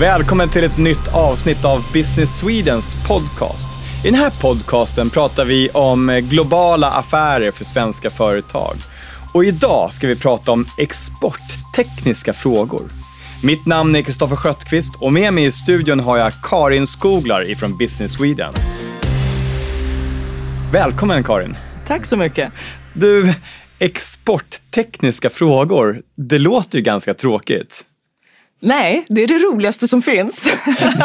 Välkommen till ett nytt avsnitt av Business Swedens podcast. I den här podcasten pratar vi om globala affärer för svenska företag. Och idag ska vi prata om exporttekniska frågor. Mitt namn är Kristoffer Sköttqvist och med mig i studion har jag Karin Skoglar ifrån Business Sweden. Välkommen Karin. Tack så mycket. Du, exporttekniska frågor, det låter ju ganska tråkigt. Nej, det är det roligaste som finns.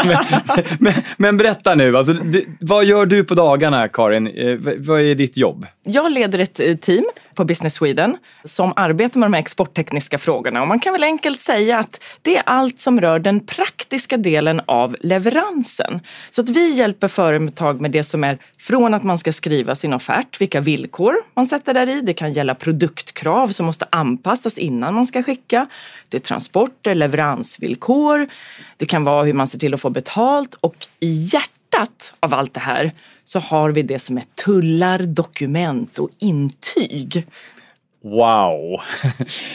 men, men, men, berätta nu, alltså, vad gör du på dagarna Karin? Eh, vad är ditt jobb? Jag leder ett eh, team på Business Sweden som arbetar med de här exporttekniska frågorna. Och man kan väl enkelt säga att det är allt som rör den praktiska delen av leveransen. Så att vi hjälper företag med det som är från att man ska skriva sin offert, vilka villkor man sätter där i. Det kan gälla produktkrav som måste anpassas innan man ska skicka. Det är transporter, leveransvillkor. Det kan vara hur man ser till att få betalt och i hjärtat av allt det här så har vi det som är tullar, dokument och intyg. Wow!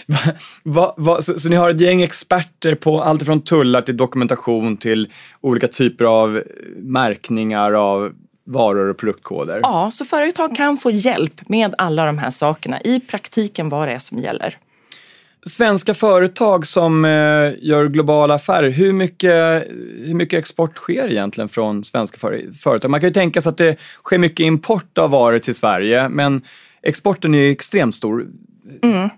va, va, så, så, ni har ett gäng experter på allt från tullar till dokumentation till olika typer av märkningar av varor och produktkoder? Ja, så företag kan få hjälp med alla de här sakerna i praktiken vad det är som gäller svenska företag som eh, gör globala affärer, hur mycket, hur mycket export sker egentligen från svenska företag? Man kan ju tänka sig att det sker mycket import av varor till Sverige, men exporten är ju extremt stor. Mm.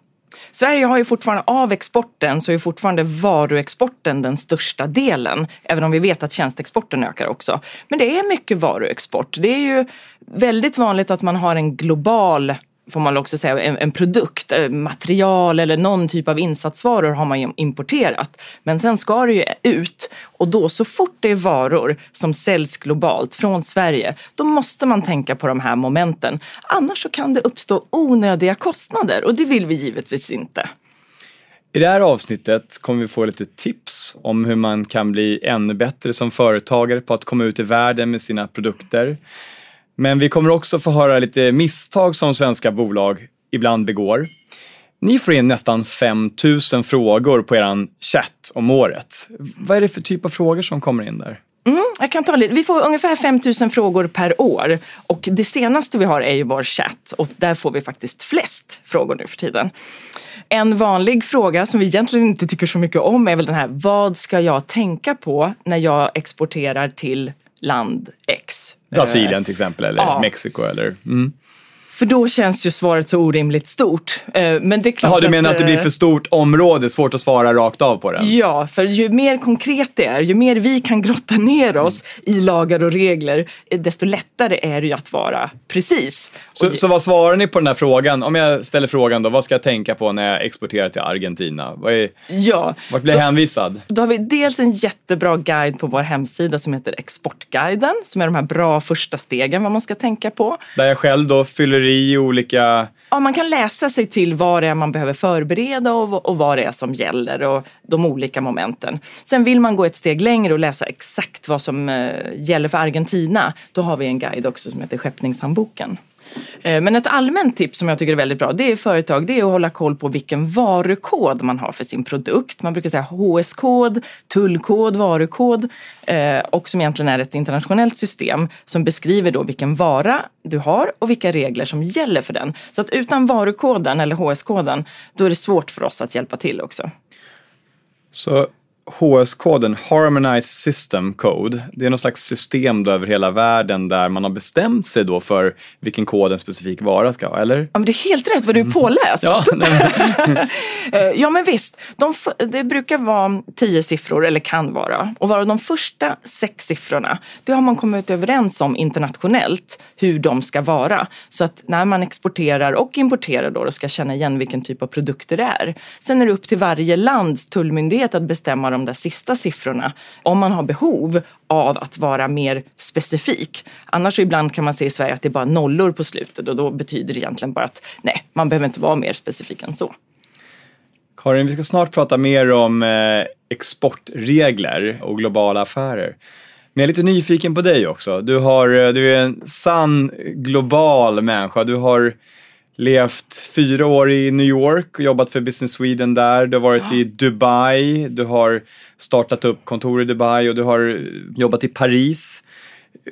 Sverige har ju fortfarande, av exporten så är fortfarande varuexporten den största delen. Även om vi vet att tjänsteexporten ökar också. Men det är mycket varuexport. Det är ju väldigt vanligt att man har en global får man också säga, en, en, produkt, eh, material eller någon typ av insatsvaror har man importerat. Men sen ska det ju ut och då så fort det är varor som säljs globalt från Sverige, då måste man tänka på de här momenten. Annars så kan det uppstå onödiga kostnader och det vill vi givetvis inte. I det här avsnittet kommer vi få lite tips om hur man kan bli ännu bättre som företagare på att komma ut i världen med sina produkter. Men vi kommer också få höra lite misstag som svenska bolag ibland begår. Ni får in nästan 5000 frågor på er chatt om året. Vad är det för typ av frågor som kommer in där? Mm, jag kan ta lite. Vi får ungefär 5000 frågor per år och det senaste vi har är ju vår chatt och där får vi faktiskt flest frågor nu för tiden. En vanlig fråga som vi egentligen inte tycker så mycket om är väl den här, vad ska jag tänka på när jag exporterar till land X? Brasilien till exempel eller ja. Mexiko eller? Mm. För då känns ju svaret så orimligt stort. Eh, men det är klart Jaha, du menar att, att det blir eh, för stort område, svårt att svara rakt av på den? Ja, för ju mer konkret det är, ju mer vi kan grotta ner oss mm. i lagar och regler, eh, desto lättare är det ju att vara precis. Så, och... så vad svarar ni på den här frågan? Om jag ställer frågan då, vad ska jag tänka på när jag exporterar till Argentina? Vad är, ja, vart blir jag hänvisad? Då har vi dels en jättebra guide på vår hemsida som heter Exportguiden, som är de här bra första stegen vad man ska tänka på. Där jag själv då fyller i olika... Ja, man kan läsa sig till vad det är man behöver förbereda och, och vad det är som gäller och de olika momenten. Sen vill man gå ett steg längre och läsa exakt vad som eh, gäller för Argentina. Då har vi en guide också som heter Skeppningshandboken. Eh, men ett allmänt tips som jag tycker är väldigt bra, det är företag, det är att hålla koll på vilken varukod man har för sin produkt. Man brukar säga HS-kod, tullkod, varukod eh, och som egentligen är ett internationellt system som beskriver då vilken vara du har och vilka regler som gäller för den. Så att utan varukoden eller HS-koden, då är det svårt för oss att hjälpa till också. Så HS-koden, Harmonized System Code, det är något slags system över hela världen där man har bestämt sig då för vilken kod en specifik vara ska ha, eller? Ja, men det är helt rätt vad du är påläst. ja, eh, ja, men visst. De, det brukar vara tio siffror, eller kan vara. Och vara de första sex siffrorna, det har man kommit överens om internationellt hur de ska vara. Så att när man exporterar och importerar då, då ska känna igen vilken typ av produkter det är. Sen är det upp till varje lands tullmyndighet att bestämma de där sista siffrorna om man har behov av att vara mer specifik. Annars så ibland kan man se i Sverige att det är bara nollor på slutet och då betyder det egentligen bara att nej, man behöver inte vara mer specifik än så. Karin, vi ska snart prata mer om eh, exportregler och globala affärer. Men jag är lite nyfiken på dig också. Du, har, eh, du är en sann global människa. Du har levt fyra år i New York och jobbat för Business Sweden där. Du har varit i Dubai, du har startat upp kontor i Dubai och du har jobbat i Paris.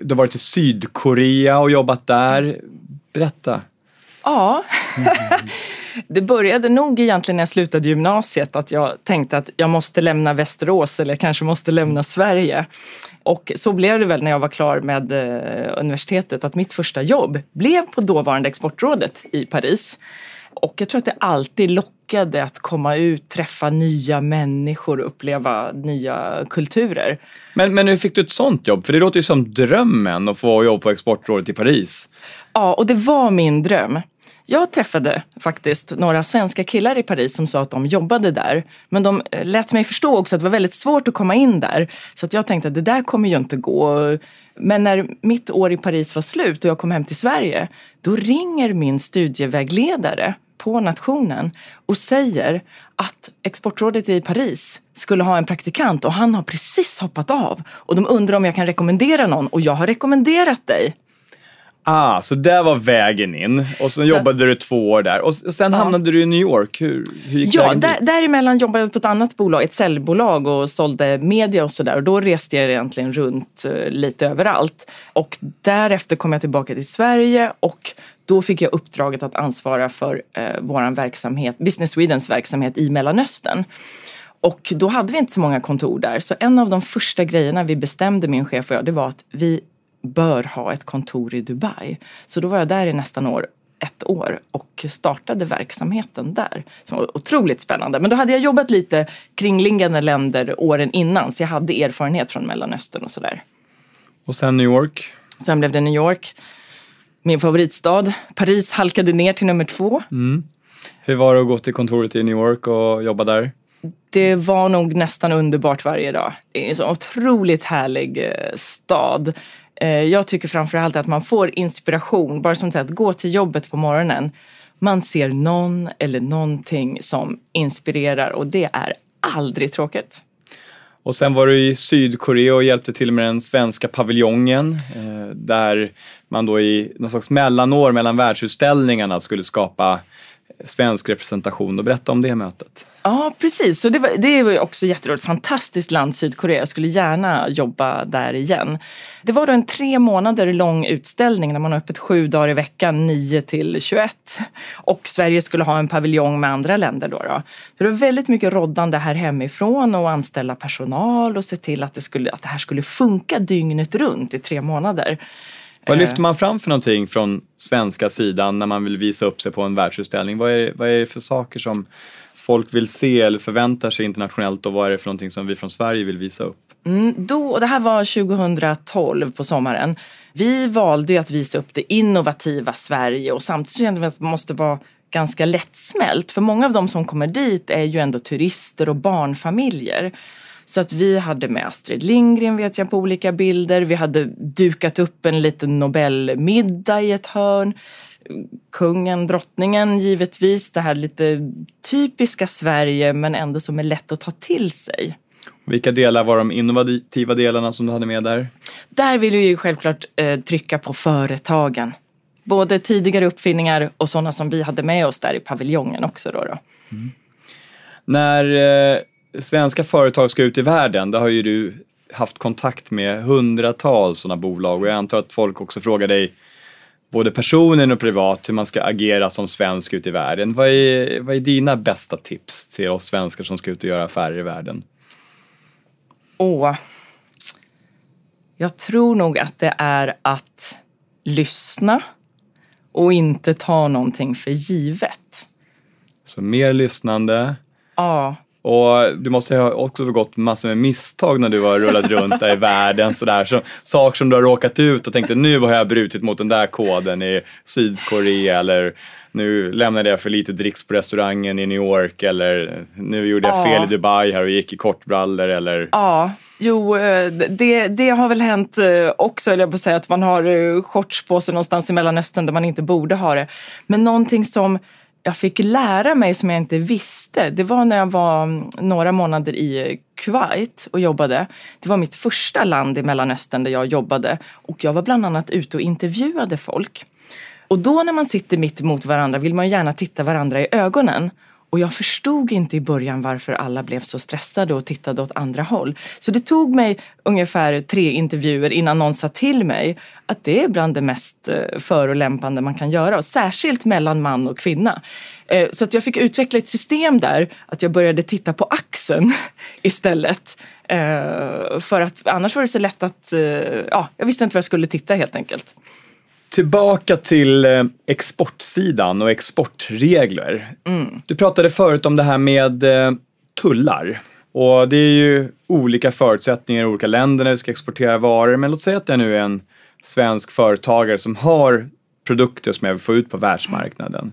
Du har varit i Sydkorea och jobbat där. Berätta. Ja, det började nog egentligen när jag slutade gymnasiet att jag tänkte att jag måste lämna Västerås eller kanske måste lämna Sverige. Och så blev det väl när jag var klar med eh, universitetet att mitt första jobb blev på dåvarande Exportrådet i Paris. Och jag tror att det alltid lockade att komma ut, träffa nya människor och uppleva nya kulturer. Men, men hur fick du ett sånt jobb? För det låter ju som drömmen att få jobba på Exportrådet i Paris. Ja, och det var min dröm. Jag träffade faktiskt några svenska killar i Paris som sa att de jobbade där. Men de eh, lät mig förstå också att det var väldigt svårt att komma in där. Så att jag tänkte att det där kommer ju inte gå. Men när mitt år i Paris var slut och jag kom hem till Sverige, då ringer min studievägledare på nationen och säger att Exportrådet i Paris skulle ha en praktikant och han har precis hoppat av. Och de undrar om jag kan rekommendera någon och jag har rekommenderat dig. Ah, så där var vägen in. Och så, så jobbade du två år där. Och, sen ja. hamnade du i New York. Hur, hur gick ja, vägen där, dit? däremellan jobbade jag på ett annat bolag, ett säljbolag och sålde media och sådär. Och då reste jag egentligen runt uh, lite överallt. Och därefter kom jag tillbaka till Sverige och då fick jag uppdraget att ansvara för uh, vår verksamhet, Business Swedens verksamhet i Mellanöstern. Och då hade vi inte så många kontor där. Så en av de första grejerna vi bestämde, min chef och jag, det var att vi bör ha ett kontor i Dubai. Så då var jag där i nästan år, ett år och startade verksamheten där. Som var otroligt spännande. Men då hade jag jobbat lite kringliggande länder åren innan så jag hade erfarenhet från Mellanöstern och sådär. Och sen New York? Sen blev det New York. Min favoritstad. Paris halkade ner till nummer två. Mm. Hur var det att gå till kontoret i New York och jobba där? Det var nog nästan underbart varje dag. Det är en så otroligt härlig eh, stad. Eh, jag tycker framförallt att man får inspiration, bara som att gå till jobbet på morgonen. Man ser någon eller någonting som inspirerar och det är aldrig tråkigt. Och sen var du i Sydkorea och hjälpte till med den svenska paviljongen eh, där man då i någon slags mellanår mellan världsutställningarna skulle skapa svensk representation och berätta om det mötet. Ja, precis. Så det, var, det var också jätteroligt. Fantastiskt land, Sydkorea. Jag skulle gärna jobba där igen. Det var då en tre månader lång utställning där man har öppet sju dagar i veckan, 9 till 21. Och Sverige skulle ha en paviljong med andra länder. Då, då. Så det var väldigt mycket roddande här hemifrån och anställa personal och se till att det, skulle, att det här skulle funka dygnet runt i tre månader. Vad lyfter man fram för någonting från svenska sidan när man vill visa upp sig på en världsutställning? Vad är, vad är det för saker som folk vill se eller förväntar sig internationellt och vad är det för någonting som vi från Sverige vill visa upp? Mm, då, det här var 2012 på sommaren. Vi valde ju att visa upp det innovativa Sverige och samtidigt kände vi att det måste vara ganska lättsmält. För många av de som kommer dit är ju ändå turister och barnfamiljer. Så att vi hade med Astrid Lindgren vet jag på olika bilder. Vi hade dukat upp en liten Nobelmiddag i ett hörn. Kungen, drottningen givetvis. Det här lite typiska Sverige men ändå som är lätt att ta till sig. Vilka delar var de innovativa delarna som du hade med där? Där vill vi ju självklart eh, trycka på företagen. Både tidigare uppfinningar och sådana som vi hade med oss där i paviljongen också. Då, då. Mm. När eh, svenska företag ska ut i världen, då har ju du haft kontakt med hundratals sådana bolag och jag antar att folk också frågar dig både personen och privat hur man ska agera som svensk ute i världen. Vad är, vad är dina bästa tips till oss svenskar som ska ut och göra affärer i världen? Åh, jag tror nog att det är att lyssna och inte ta någonting för givet. Så mer lyssnande. Ja. Och du måste ha också begått massor med misstag när du har rullat runt där i världen. Sådär. Så, saker som du har råkat ut och tänkte nu har jag brutit mot den där koden i Sydkorea eller nu lämnade jag för lite dricks på restaurangen i New York eller nu gjorde jag ja. fel i Dubai här och gick i kortbrallor eller... Ja, jo eh, det, det har väl hänt eh, också, eller jag på säga, att man har eh, shorts på sig någonstans i Mellanöstern där man inte borde ha det. Men någonting som jag fick lära mig som jag inte visste, det var när jag var mm, några månader i eh, Kuwait och jobbade. Det var mitt första land i Mellanöstern där jag jobbade och jag var bland annat ute och intervjuade folk. Och då när man sitter mitt emot varandra vill man gärna titta varandra i ögonen. Och jag förstod inte i början varför alla blev så stressade och tittade åt andra håll. Så det tog mig ungefär tre intervjuer innan någon sa till mig att det är bland det mest eh, förolämpande man kan göra. Och särskilt mellan man och kvinna. Eh, så att jag fick utveckla ett system där, att jag började titta på axeln istället. Eh, för att annars var det så lätt att, ja, jag visste inte var jag skulle titta helt enkelt. Tillbaka till eh, exportsidan och exportregler. Mm. Du pratade förut om det här med eh, tullar. Och det är ju olika förutsättningar i olika länder när vi ska exportera varor. Men låt säga att det nu är en svensk företagare som har produkter som jag vill få ut på världsmarknaden.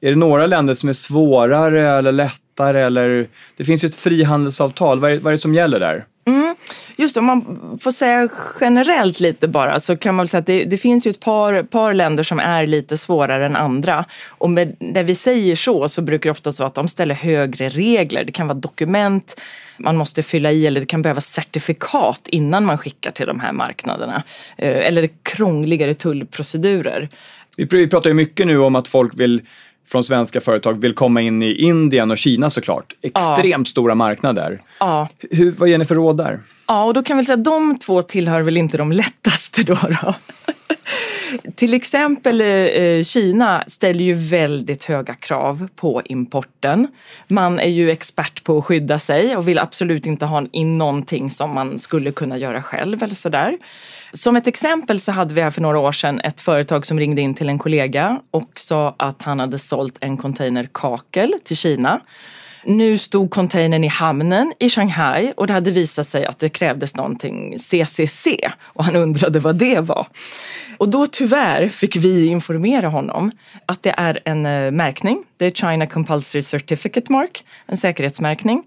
Är det några länder som är svårare eller lättare? Eller, det finns ju ett frihandelsavtal. Vad är, vad är det som gäller där? Mm. Just om man får säga generellt lite bara så kan man säga att det, det, finns ju ett par, par länder som är lite svårare än andra. Och med, när vi säger så så brukar det ofta vara att de ställer högre regler. Det kan vara dokument man måste fylla i eller det kan behövas certifikat innan man skickar till de här marknaderna. Eh, eller krångligare tullprocedurer. Vi pratar ju mycket nu om att folk vill från svenska företag vill komma in i Indien och Kina såklart. Extremt ja. stora marknader. Ja. Hur, vad ger ni för råd där? Ja, och då kan vi säga att de två tillhör väl inte de lättaste då. då. Till exempel eh, eh, Kina ställer ju väldigt höga krav på importen. Man är ju expert på att skydda sig och vill absolut inte ha in någonting som man skulle kunna göra själv eller sådär. Som ett exempel så hade vi här för några år sedan ett företag som ringde in till en kollega och sa att han hade sålt en container kakel till Kina. Nu stod containern i hamnen i Shanghai och det hade visat sig att det krävdes någonting CCC och han undrade vad det var. Och då tyvärr fick vi informera honom att det är en eh, märkning. Det är China Compulsory Certificate Mark, en säkerhetsmärkning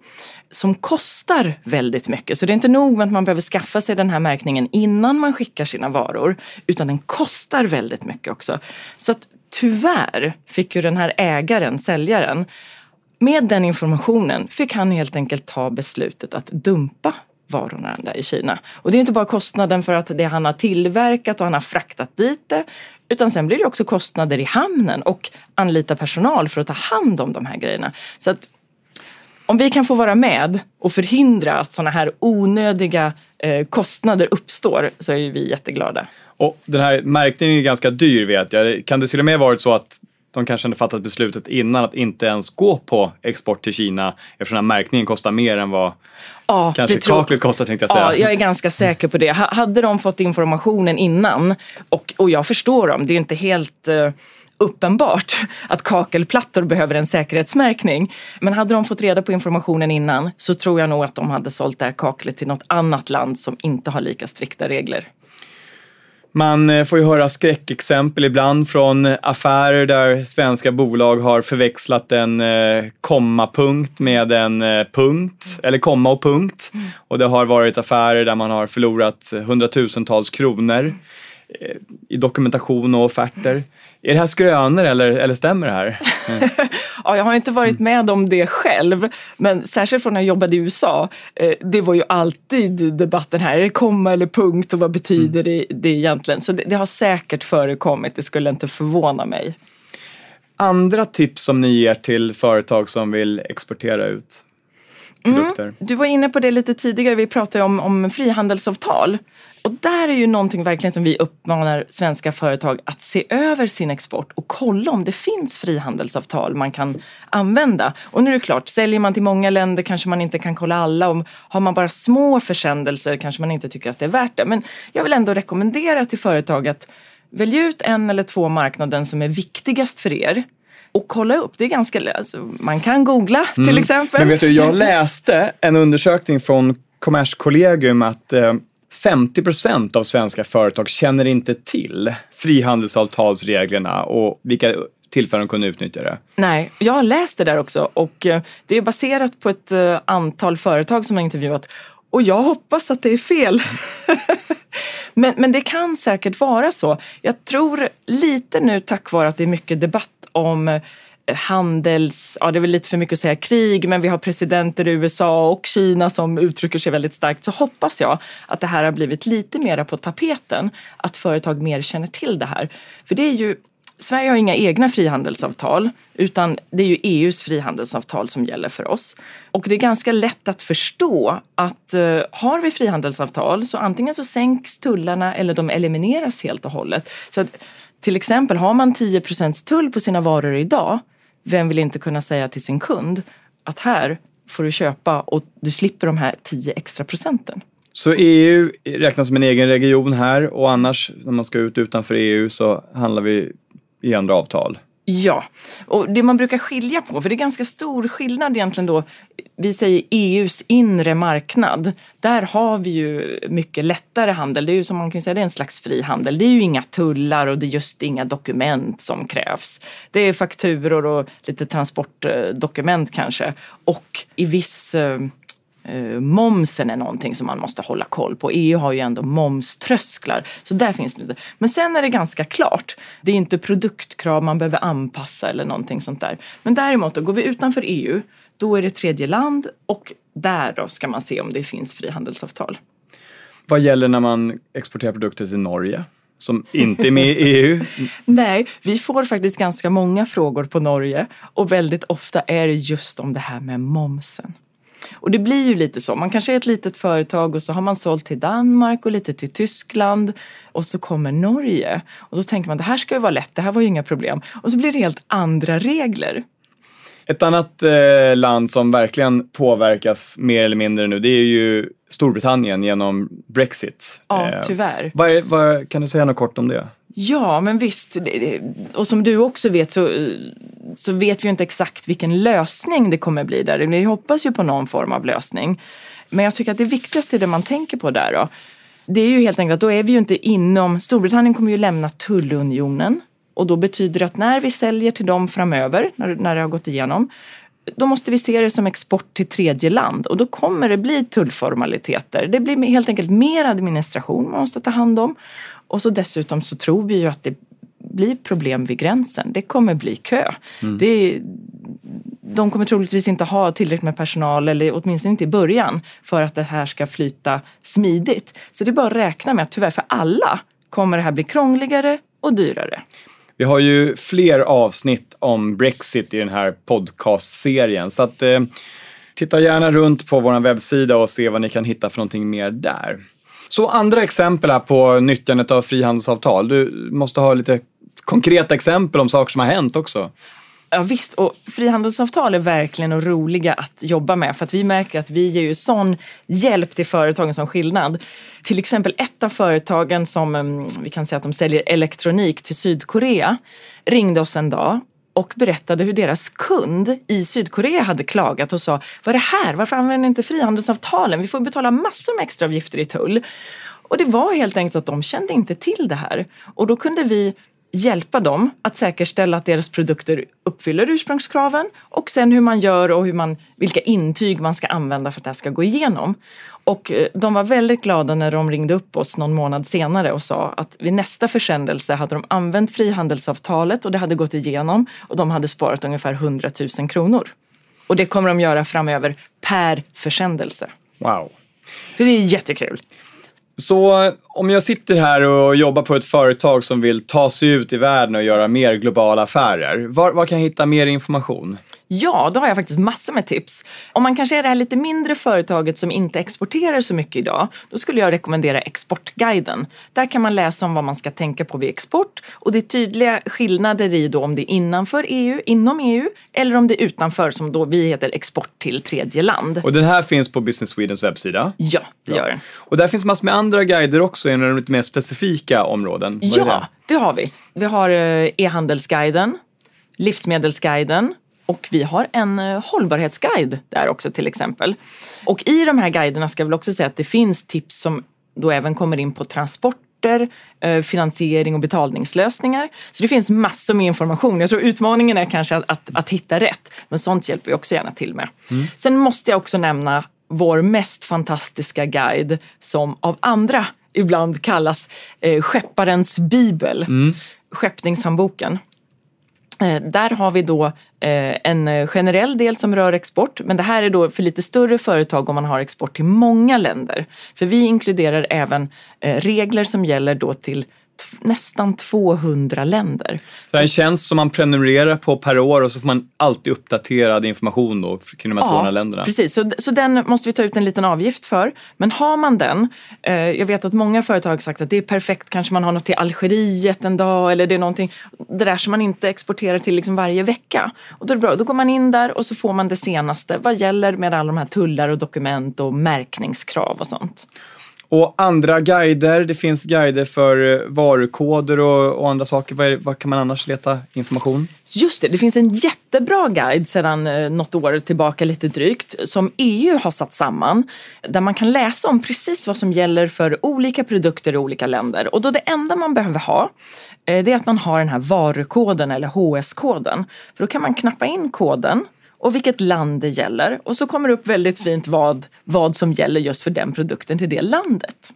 som kostar väldigt mycket. Så det är inte nog med att man behöver skaffa sig den här märkningen innan man skickar sina varor, utan den kostar väldigt mycket också. Så att tyvärr fick ju den här ägaren, säljaren, med den informationen fick han helt enkelt ta beslutet att dumpa varorna där i Kina. Och det är inte bara kostnaden för att det han har tillverkat och han har fraktat dit det, utan sen blir det också kostnader i hamnen och anlita personal för att ta hand om de här grejerna. Så att om vi kan få vara med och förhindra att sådana här onödiga eh, kostnader uppstår så är vi jätteglada. Och den här märkningen är ganska dyr vet jag. Kan det till och med varit så att de kanske hade fattat beslutet innan att inte ens gå på export till Kina eftersom den här märkningen kostar mer än vad ja, kanske kaklet kostar tänkte jag säga. Ja, jag är ganska säker på det. Hade de fått informationen innan och, och jag förstår dem, det är inte helt uh, uppenbart att kakelplattor behöver en säkerhetsmärkning. Men hade de fått reda på informationen innan så tror jag nog att de hade sålt det här kaklet till något annat land som inte har lika strikta regler. Man eh, får ju höra skräckexempel ibland från affärer där svenska bolag har förväxlat en eh, kommapunkt med en eh, punkt, eller komma och punkt. Mm. Och det har varit affärer där man har förlorat hundratusentals kronor i dokumentation och offerter. Är det här skrönor eller, eller stämmer det här? ja, jag har inte varit med om det själv, men särskilt från när jag jobbade i USA. Eh, det var ju alltid debatten här, är det komma eller punkt och vad betyder mm. det, det egentligen? Så det, det har säkert förekommit, det skulle inte förvåna mig. Andra tips som ni ger till företag som vill exportera ut? Mm. Du var inne på det lite tidigare, vi pratade om, om frihandelsavtal. Och där är ju någonting verkligen som vi uppmanar svenska företag att se över sin export och kolla om det finns frihandelsavtal man kan använda. Och nu är det klart, säljer man till många länder kanske man inte kan kolla alla. Om, har man bara små försändelser kanske man inte tycker att det är värt det. Men jag vill ändå rekommendera till företag att välja ut en eller två marknaden som är viktigast för er och kolla upp. Det är ganska, alltså, man kan googla till mm. exempel. Men vet du, jag läste en undersökning från Kommerskollegium att eh, 50 procent av svenska företag känner inte till frihandelsavtalsreglerna och vilka tillfällen de kunde utnyttja det. Nej, jag har läst det där också och eh, det är baserat på ett eh, antal företag som har intervjuat och jag hoppas att det är fel. men, men det kan säkert vara så. Jag tror lite nu tack vare att det är mycket debatt om eh, handels, ja det är väl lite för mycket att säga krig, men vi har presidenter i USA och Kina som uttrycker sig väldigt starkt, så hoppas jag att det här har blivit lite mera på tapeten, att företag mer känner till det här. För det är ju Sverige har inga egna frihandelsavtal utan det är ju EUs frihandelsavtal som gäller för oss. Och det är ganska lätt att förstå att eh, har vi frihandelsavtal så antingen så sänks tullarna eller de elimineras helt och hållet. Så att, till exempel har man 10% tull på sina varor idag, vem vill inte kunna säga till sin kund att här får du köpa och du slipper de här 10 extra procenten. Så EU räknas som en egen region här och annars när man ska ut utanför EU så handlar vi i andra avtal? Ja, och det man brukar skilja på, för det är ganska stor skillnad egentligen då, vi säger EUs inre marknad. Där har vi ju mycket lättare handel. Det är ju som man kan säga, det är en slags frihandel. Det är ju inga tullar och det är just inga dokument som krävs. Det är fakturor och lite transportdokument kanske. Och i viss eh, eh, momsen är någonting som man måste hålla koll på. EU har ju ändå momströsklar, så där finns det lite. Men sen är det ganska klart. Det är inte produktkrav man behöver anpassa eller någonting sånt där. Men däremot, då går vi utanför EU, då är det tredje land och där då ska man se om det finns frihandelsavtal. Vad gäller när man exporterar produkter till Norge? som inte är med i EU? Nej, vi får faktiskt ganska många frågor på Norge och väldigt ofta är det just om det här med momsen. Och det blir ju lite så. Man kanske är ett litet företag och så har man sålt till Danmark och lite till Tyskland och så kommer Norge. Och då tänker man det här ska ju vara lätt, det här var ju inga problem. Och så blir det helt andra regler. Ett annat eh, land som verkligen påverkas mer eller mindre nu, det är ju Storbritannien genom Brexit. Ja, eh, tyvärr. Vad, vad, kan du säga något kort om det? Ja, men visst. Och som du också vet så, så vet vi ju inte exakt vilken lösning det kommer bli där. Vi hoppas ju på någon form av lösning. Men jag tycker att det viktigaste är det man tänker på där då. Det är ju helt enkelt att då är vi ju inte inom, Storbritannien kommer ju lämna tullunionen. Och då betyder det att när vi säljer till dem framöver, när, när det har gått igenom, då måste vi se det som export till tredje land och då kommer det bli tullformaliteter. Det blir helt enkelt mer administration man måste ta hand om. Och så dessutom så tror vi ju att det blir problem vid gränsen. Det kommer bli kö. Mm. Det, de kommer troligtvis inte ha tillräckligt med personal, eller åtminstone inte i början, för att det här ska flyta smidigt. Så det är bara att räkna med att tyvärr för alla kommer det här bli krångligare och dyrare. Vi har ju fler avsnitt om Brexit i den här podcastserien. Så att, eh, titta gärna runt på vår webbsida och se vad ni kan hitta för någonting mer där. Så andra exempel här på nyttjandet av frihandelsavtal. Du måste ha lite konkreta exempel om saker som har hänt också. Ja visst, och frihandelsavtal är verkligen roliga att jobba med för att vi märker att vi ger ju sån hjälp till företagen som skillnad. Till exempel ett av företagen som mm, vi kan säga att de säljer elektronik till Sydkorea ringde oss en dag och berättade hur deras kund i Sydkorea hade klagat och sa Vad är det här? Varför använder ni inte frihandelsavtalen? Vi får betala massor med extraavgifter i tull. Och det var helt enkelt så att de kände inte till det här. Och då kunde vi hjälpa dem att säkerställa att deras produkter uppfyller ursprungskraven och sen hur man gör och hur man, vilka intyg man ska använda för att det här ska gå igenom. Och eh, de var väldigt glada när de ringde upp oss någon månad senare och sa att vid nästa försändelse hade de använt frihandelsavtalet och det hade gått igenom och de hade sparat ungefär 100 000 kronor. Och det kommer de göra framöver per försändelse. Wow. För det är jättekul. Så om jag sitter här och jobbar på ett företag som vill ta sig ut i världen och göra mer globala affärer, var, var kan jag hitta mer information? Ja, då har jag faktiskt massor med tips. Om man kanske är det här lite mindre företaget som inte exporterar så mycket idag, då skulle jag rekommendera Exportguiden. Där kan man läsa om vad man ska tänka på vid export och det är tydliga skillnader i då om det är innanför EU, inom EU eller om det är utanför som då vi heter export till tredje land. Och den här finns på Business Swedens webbsida? Ja, det gör den. Och där finns massor med andra guider också inom lite mer specifika områden. Vad ja, det? det har vi. Vi har eh, e-handelsguiden, livsmedelsguiden, och vi har en eh, hållbarhetsguide där också till exempel. Och i de här guiderna ska jag väl också säga att det finns tips som då även kommer in på transporter, eh, finansiering och betalningslösningar. Så det finns massor med information. Jag tror utmaningen är kanske att, att, att hitta rätt, men sånt hjälper vi också gärna till med. Mm. Sen måste jag också nämna vår mest fantastiska guide som av andra ibland kallas eh, skepparens bibel, mm. Skeppningshandboken. Eh, där har vi då eh, en eh, generell del som rör export, men det här är då för lite större företag om man har export till många länder. För vi inkluderar även regler som gäller då till nästan 200 länder. Det är en tjänst som man prenumererar på per år och så får man alltid uppdaterad information då kring de här ja, 200 länderna. Precis, så, så den måste vi ta ut en liten avgift för. Men har man den, eh, jag vet att många företag har sagt att det är perfekt, kanske man har något till Algeriet en dag eller det är någonting, det där som man inte exporterar till liksom varje vecka. Och då är det bra, då går man in där och så får man det senaste vad gäller med alla de här tullar och dokument och märkningskrav och sånt. Och andra guider, det finns guider för eh, varukoder och, och andra saker. Var, var, kan man annars leta information? Just det, det finns en jättebra guide sedan eh, något år tillbaka lite drygt som EU har satt samman där man kan läsa om precis vad som gäller för olika produkter i olika länder. Och då det enda man behöver ha eh, det är att man har den här varukoden eller HS-koden. För då kan man knappa in koden och vilket land det gäller. Och så kommer det upp väldigt fint vad, vad som gäller just för den produkten till det landet.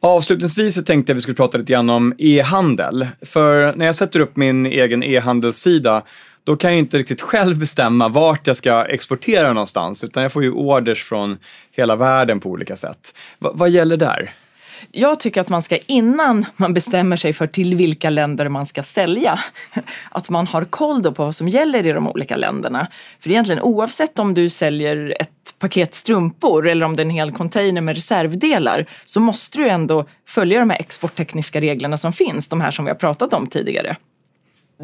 Avslutningsvis så tänkte jag att vi skulle prata lite grann om e-handel. För när jag sätter upp min egen e-handelssida då kan jag inte riktigt själv bestämma vart jag ska exportera någonstans utan jag får ju orders från hela världen på olika sätt. V vad gäller där? Jag tycker att man ska innan man bestämmer sig för till vilka länder man ska sälja, att man har koll på vad som gäller i de olika länderna. För egentligen oavsett om du säljer ett paket strumpor eller om det är en hel container med reservdelar så måste du ändå följa de här exporttekniska reglerna som finns, de här som vi har pratat om tidigare.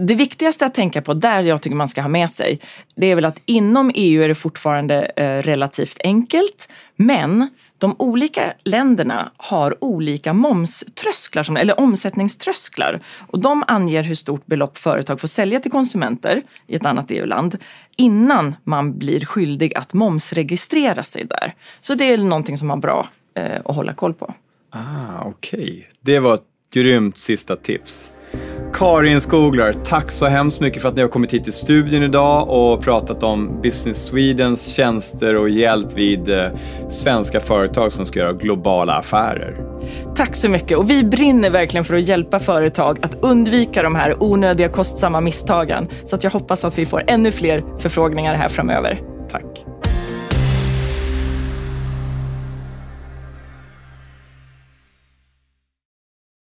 Det viktigaste att tänka på, där jag tycker man ska ha med sig, det är väl att inom EU är det fortfarande eh, relativt enkelt, men de olika länderna har olika momströsklar, eller omsättningströsklar. Och de anger hur stort belopp företag får sälja till konsumenter i ett annat EU-land innan man blir skyldig att momsregistrera sig där. Så det är någonting som är bra eh, att hålla koll på. Ah, Okej, okay. det var ett grymt sista tips. Karin Skogler, tack så hemskt mycket för att ni har kommit hit till studion idag och pratat om Business Swedens tjänster och hjälp vid eh, svenska företag som ska göra globala affärer. Tack så mycket och vi brinner verkligen för att hjälpa företag att undvika de här onödiga kostsamma misstagen. Så att jag hoppas att vi får ännu fler förfrågningar här framöver.